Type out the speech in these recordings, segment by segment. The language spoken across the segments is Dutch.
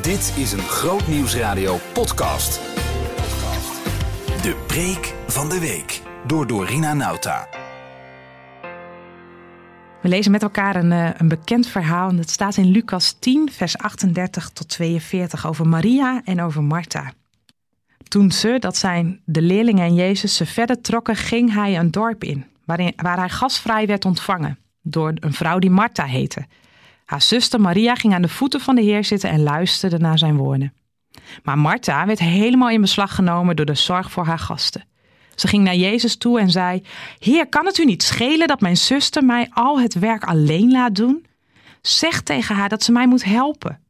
Dit is een Groot Nieuwsradio podcast. De preek van de week door Dorina Nauta. We lezen met elkaar een, eh, een bekend verhaal. En het staat in Lucas 10, vers 38 tot 42 over Maria en over Martha. Toen ze, dat zijn de leerlingen en Jezus, ze verder trokken, ging hij een dorp in, waarin, waar hij gastvrij werd ontvangen door een vrouw die Martha heette. Haar zuster Maria ging aan de voeten van de Heer zitten en luisterde naar zijn woorden. Maar Martha werd helemaal in beslag genomen door de zorg voor haar gasten. Ze ging naar Jezus toe en zei: Heer, kan het u niet schelen dat mijn zuster mij al het werk alleen laat doen? Zeg tegen haar dat ze mij moet helpen.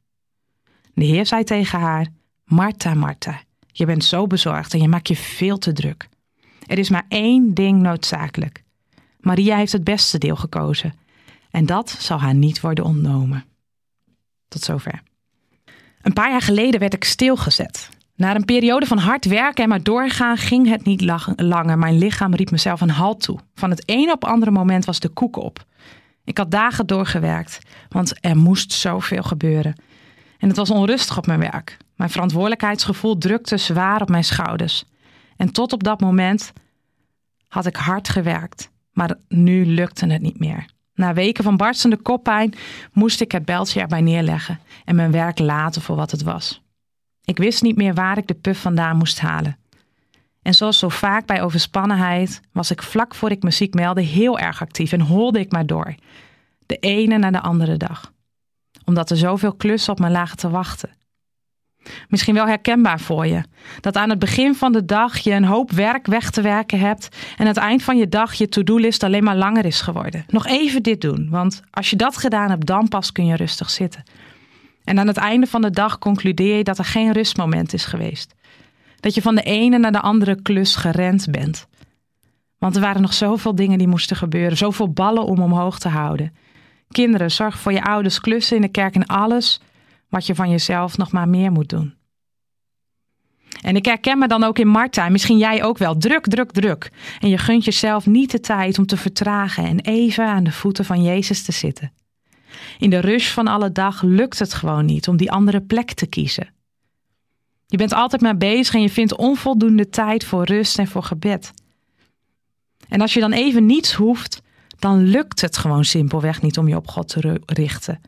De Heer zei tegen haar: Martha, Martha, je bent zo bezorgd en je maakt je veel te druk. Er is maar één ding noodzakelijk. Maria heeft het beste deel gekozen en dat zal haar niet worden ontnomen. Tot zover. Een paar jaar geleden werd ik stilgezet. Na een periode van hard werken en maar doorgaan ging het niet langer. Mijn lichaam riep mezelf een halt toe. Van het ene op andere moment was de koek op. Ik had dagen doorgewerkt, want er moest zoveel gebeuren. En het was onrustig op mijn werk. Mijn verantwoordelijkheidsgevoel drukte zwaar op mijn schouders. En tot op dat moment had ik hard gewerkt, maar nu lukte het niet meer. Na weken van barstende koppijn moest ik het beltje erbij neerleggen en mijn werk laten voor wat het was. Ik wist niet meer waar ik de puf vandaan moest halen. En zoals zo vaak bij overspannenheid was ik vlak voor ik muziek meldde heel erg actief en holde ik maar door. De ene na de andere dag. Omdat er zoveel klussen op me lagen te wachten. Misschien wel herkenbaar voor je. Dat aan het begin van de dag je een hoop werk weg te werken hebt en aan het eind van je dag je to-do-list alleen maar langer is geworden. Nog even dit doen, want als je dat gedaan hebt, dan pas kun je rustig zitten. En aan het einde van de dag concludeer je dat er geen rustmoment is geweest. Dat je van de ene naar de andere klus gerend bent. Want er waren nog zoveel dingen die moesten gebeuren, zoveel ballen om omhoog te houden. Kinderen, zorg voor je ouders, klussen in de kerk en alles wat je van jezelf nog maar meer moet doen. En ik herken me dan ook in Marta, misschien jij ook wel. Druk, druk, druk. En je gunt jezelf niet de tijd om te vertragen en even aan de voeten van Jezus te zitten. In de rush van alle dag lukt het gewoon niet om die andere plek te kiezen. Je bent altijd maar bezig en je vindt onvoldoende tijd voor rust en voor gebed. En als je dan even niets hoeft, dan lukt het gewoon simpelweg niet om je op God te richten.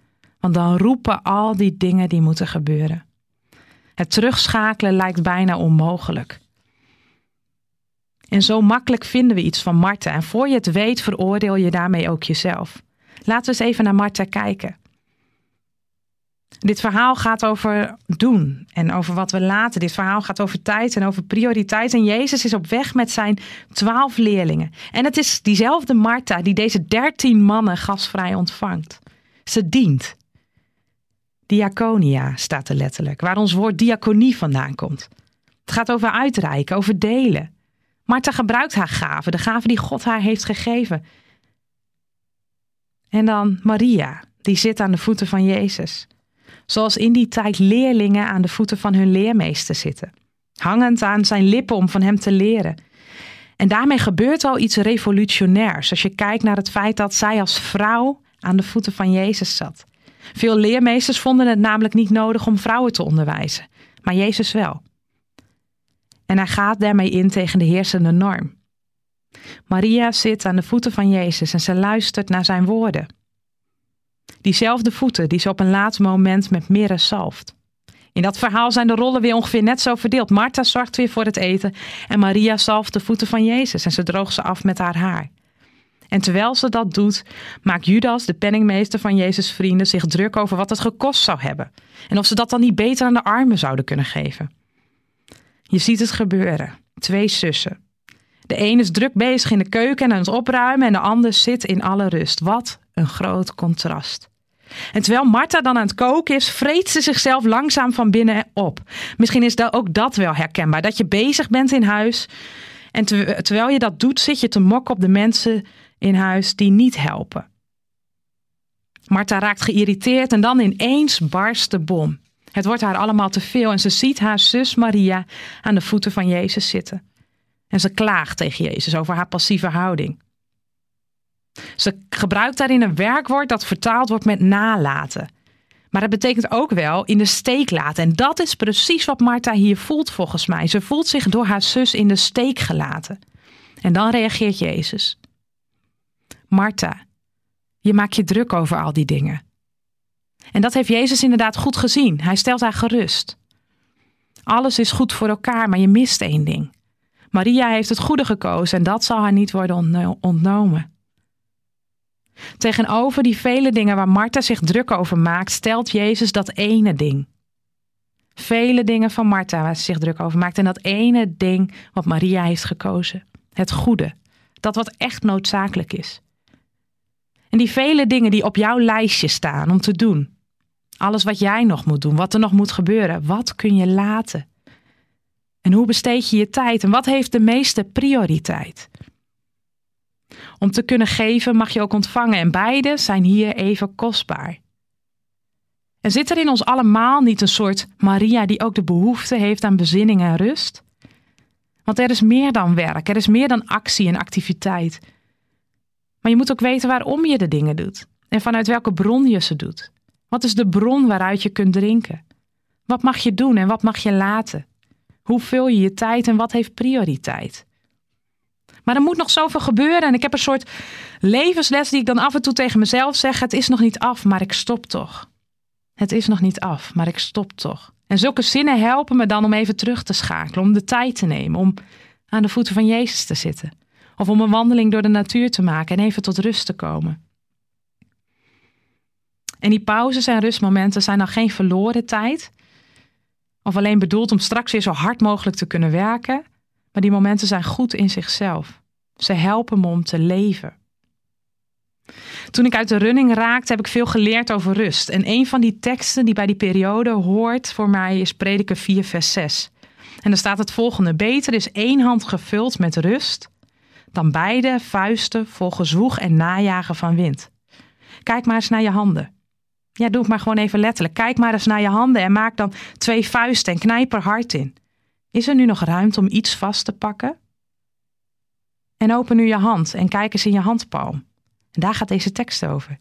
Want dan roepen al die dingen die moeten gebeuren. Het terugschakelen lijkt bijna onmogelijk. En zo makkelijk vinden we iets van Marten. En voor je het weet, veroordeel je daarmee ook jezelf. Laten we eens even naar Marta kijken. Dit verhaal gaat over doen en over wat we laten. Dit verhaal gaat over tijd en over prioriteit. En Jezus is op weg met zijn twaalf leerlingen. En het is diezelfde Martha die deze dertien mannen gasvrij ontvangt. Ze dient. Diaconia staat er letterlijk, waar ons woord diaconie vandaan komt. Het gaat over uitreiken, over delen. Martha gebruikt haar gaven, de gaven die God haar heeft gegeven. En dan Maria, die zit aan de voeten van Jezus. Zoals in die tijd leerlingen aan de voeten van hun leermeester zitten. Hangend aan zijn lippen om van hem te leren. En daarmee gebeurt al iets revolutionairs als je kijkt naar het feit dat zij als vrouw aan de voeten van Jezus zat. Veel leermeesters vonden het namelijk niet nodig om vrouwen te onderwijzen, maar Jezus wel. En hij gaat daarmee in tegen de heersende norm. Maria zit aan de voeten van Jezus en ze luistert naar zijn woorden. Diezelfde voeten die ze op een laat moment met mirre zalft. In dat verhaal zijn de rollen weer ongeveer net zo verdeeld. Martha zorgt weer voor het eten en Maria zalft de voeten van Jezus en ze droogt ze af met haar haar. En terwijl ze dat doet, maakt Judas, de penningmeester van Jezus' vrienden, zich druk over wat het gekost zou hebben. En of ze dat dan niet beter aan de armen zouden kunnen geven. Je ziet het gebeuren. Twee zussen. De een is druk bezig in de keuken en aan het opruimen en de ander zit in alle rust. Wat een groot contrast. En terwijl Martha dan aan het koken is, vreet ze zichzelf langzaam van binnen op. Misschien is ook dat wel herkenbaar. Dat je bezig bent in huis. En terwijl je dat doet, zit je te mokken op de mensen in huis die niet helpen. Martha raakt geïrriteerd en dan ineens barst de bom. Het wordt haar allemaal te veel en ze ziet haar zus Maria aan de voeten van Jezus zitten. En ze klaagt tegen Jezus over haar passieve houding. Ze gebruikt daarin een werkwoord dat vertaald wordt met nalaten. Maar dat betekent ook wel in de steek laten. En dat is precies wat Martha hier voelt volgens mij. Ze voelt zich door haar zus in de steek gelaten. En dan reageert Jezus. Martha, je maakt je druk over al die dingen. En dat heeft Jezus inderdaad goed gezien. Hij stelt haar gerust. Alles is goed voor elkaar, maar je mist één ding. Maria heeft het goede gekozen en dat zal haar niet worden ontnomen. Tegenover die vele dingen waar Martha zich druk over maakt, stelt Jezus dat ene ding. Vele dingen van Martha waar ze zich druk over maakt en dat ene ding wat Maria heeft gekozen. Het goede. Dat wat echt noodzakelijk is. En die vele dingen die op jouw lijstje staan om te doen. Alles wat jij nog moet doen, wat er nog moet gebeuren. Wat kun je laten? En hoe besteed je je tijd? En wat heeft de meeste prioriteit? Om te kunnen geven mag je ook ontvangen en beide zijn hier even kostbaar. En zit er in ons allemaal niet een soort Maria die ook de behoefte heeft aan bezinning en rust? Want er is meer dan werk, er is meer dan actie en activiteit. Maar je moet ook weten waarom je de dingen doet en vanuit welke bron je ze doet. Wat is de bron waaruit je kunt drinken? Wat mag je doen en wat mag je laten? Hoe vul je je tijd en wat heeft prioriteit? Maar er moet nog zoveel gebeuren en ik heb een soort levensles die ik dan af en toe tegen mezelf zeg: het is nog niet af, maar ik stop toch. Het is nog niet af, maar ik stop toch. En zulke zinnen helpen me dan om even terug te schakelen, om de tijd te nemen, om aan de voeten van Jezus te zitten. Of om een wandeling door de natuur te maken en even tot rust te komen. En die pauzes en rustmomenten zijn dan geen verloren tijd. Of alleen bedoeld om straks weer zo hard mogelijk te kunnen werken. Maar die momenten zijn goed in zichzelf. Ze helpen me om te leven. Toen ik uit de running raakte, heb ik veel geleerd over rust. En een van die teksten die bij die periode hoort voor mij is Prediker 4, vers 6. En daar staat het volgende: Beter is één hand gevuld met rust dan beide vuisten vol gezwoeg en najagen van wind. Kijk maar eens naar je handen. Ja, doe het maar gewoon even letterlijk. Kijk maar eens naar je handen en maak dan twee vuisten en knijp er hard in. Is er nu nog ruimte om iets vast te pakken? En open nu je hand en kijk eens in je handpalm. En daar gaat deze tekst over.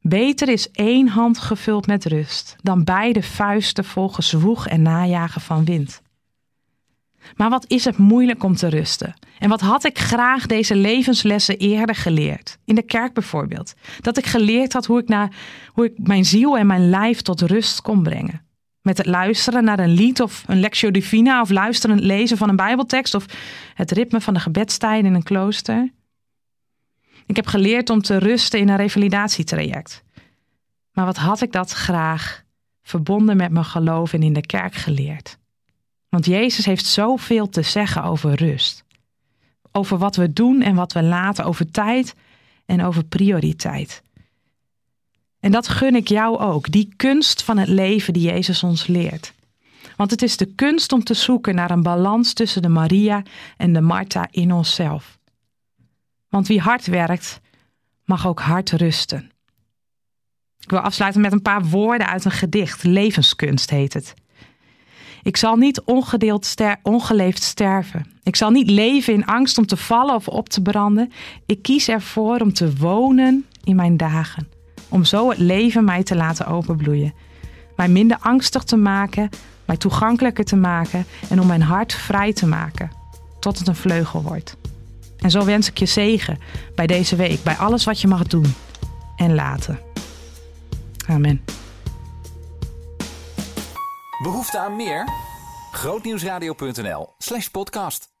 Beter is één hand gevuld met rust dan beide vuisten vol gezwoeg en najagen van wind. Maar wat is het moeilijk om te rusten? En wat had ik graag deze levenslessen eerder geleerd? In de kerk bijvoorbeeld. Dat ik geleerd had hoe ik, naar, hoe ik mijn ziel en mijn lijf tot rust kon brengen. Met het luisteren naar een lied of een lectio divina of luisteren lezen van een bijbeltekst of het ritme van de gebedstijden in een klooster. Ik heb geleerd om te rusten in een revalidatietraject. Maar wat had ik dat graag verbonden met mijn geloof en in de kerk geleerd? Want Jezus heeft zoveel te zeggen over rust. Over wat we doen en wat we laten, over tijd en over prioriteit. En dat gun ik jou ook, die kunst van het leven die Jezus ons leert. Want het is de kunst om te zoeken naar een balans tussen de Maria en de Martha in onszelf. Want wie hard werkt, mag ook hard rusten. Ik wil afsluiten met een paar woorden uit een gedicht. Levenskunst heet het. Ik zal niet ongedeeld ster ongeleefd sterven. Ik zal niet leven in angst om te vallen of op te branden. Ik kies ervoor om te wonen in mijn dagen. Om zo het leven mij te laten openbloeien. Mij minder angstig te maken, mij toegankelijker te maken en om mijn hart vrij te maken. Tot het een vleugel wordt. En zo wens ik je zegen bij deze week, bij alles wat je mag doen en laten. Amen. Behoefte aan meer? Grootnieuwsradio.nl slash podcast.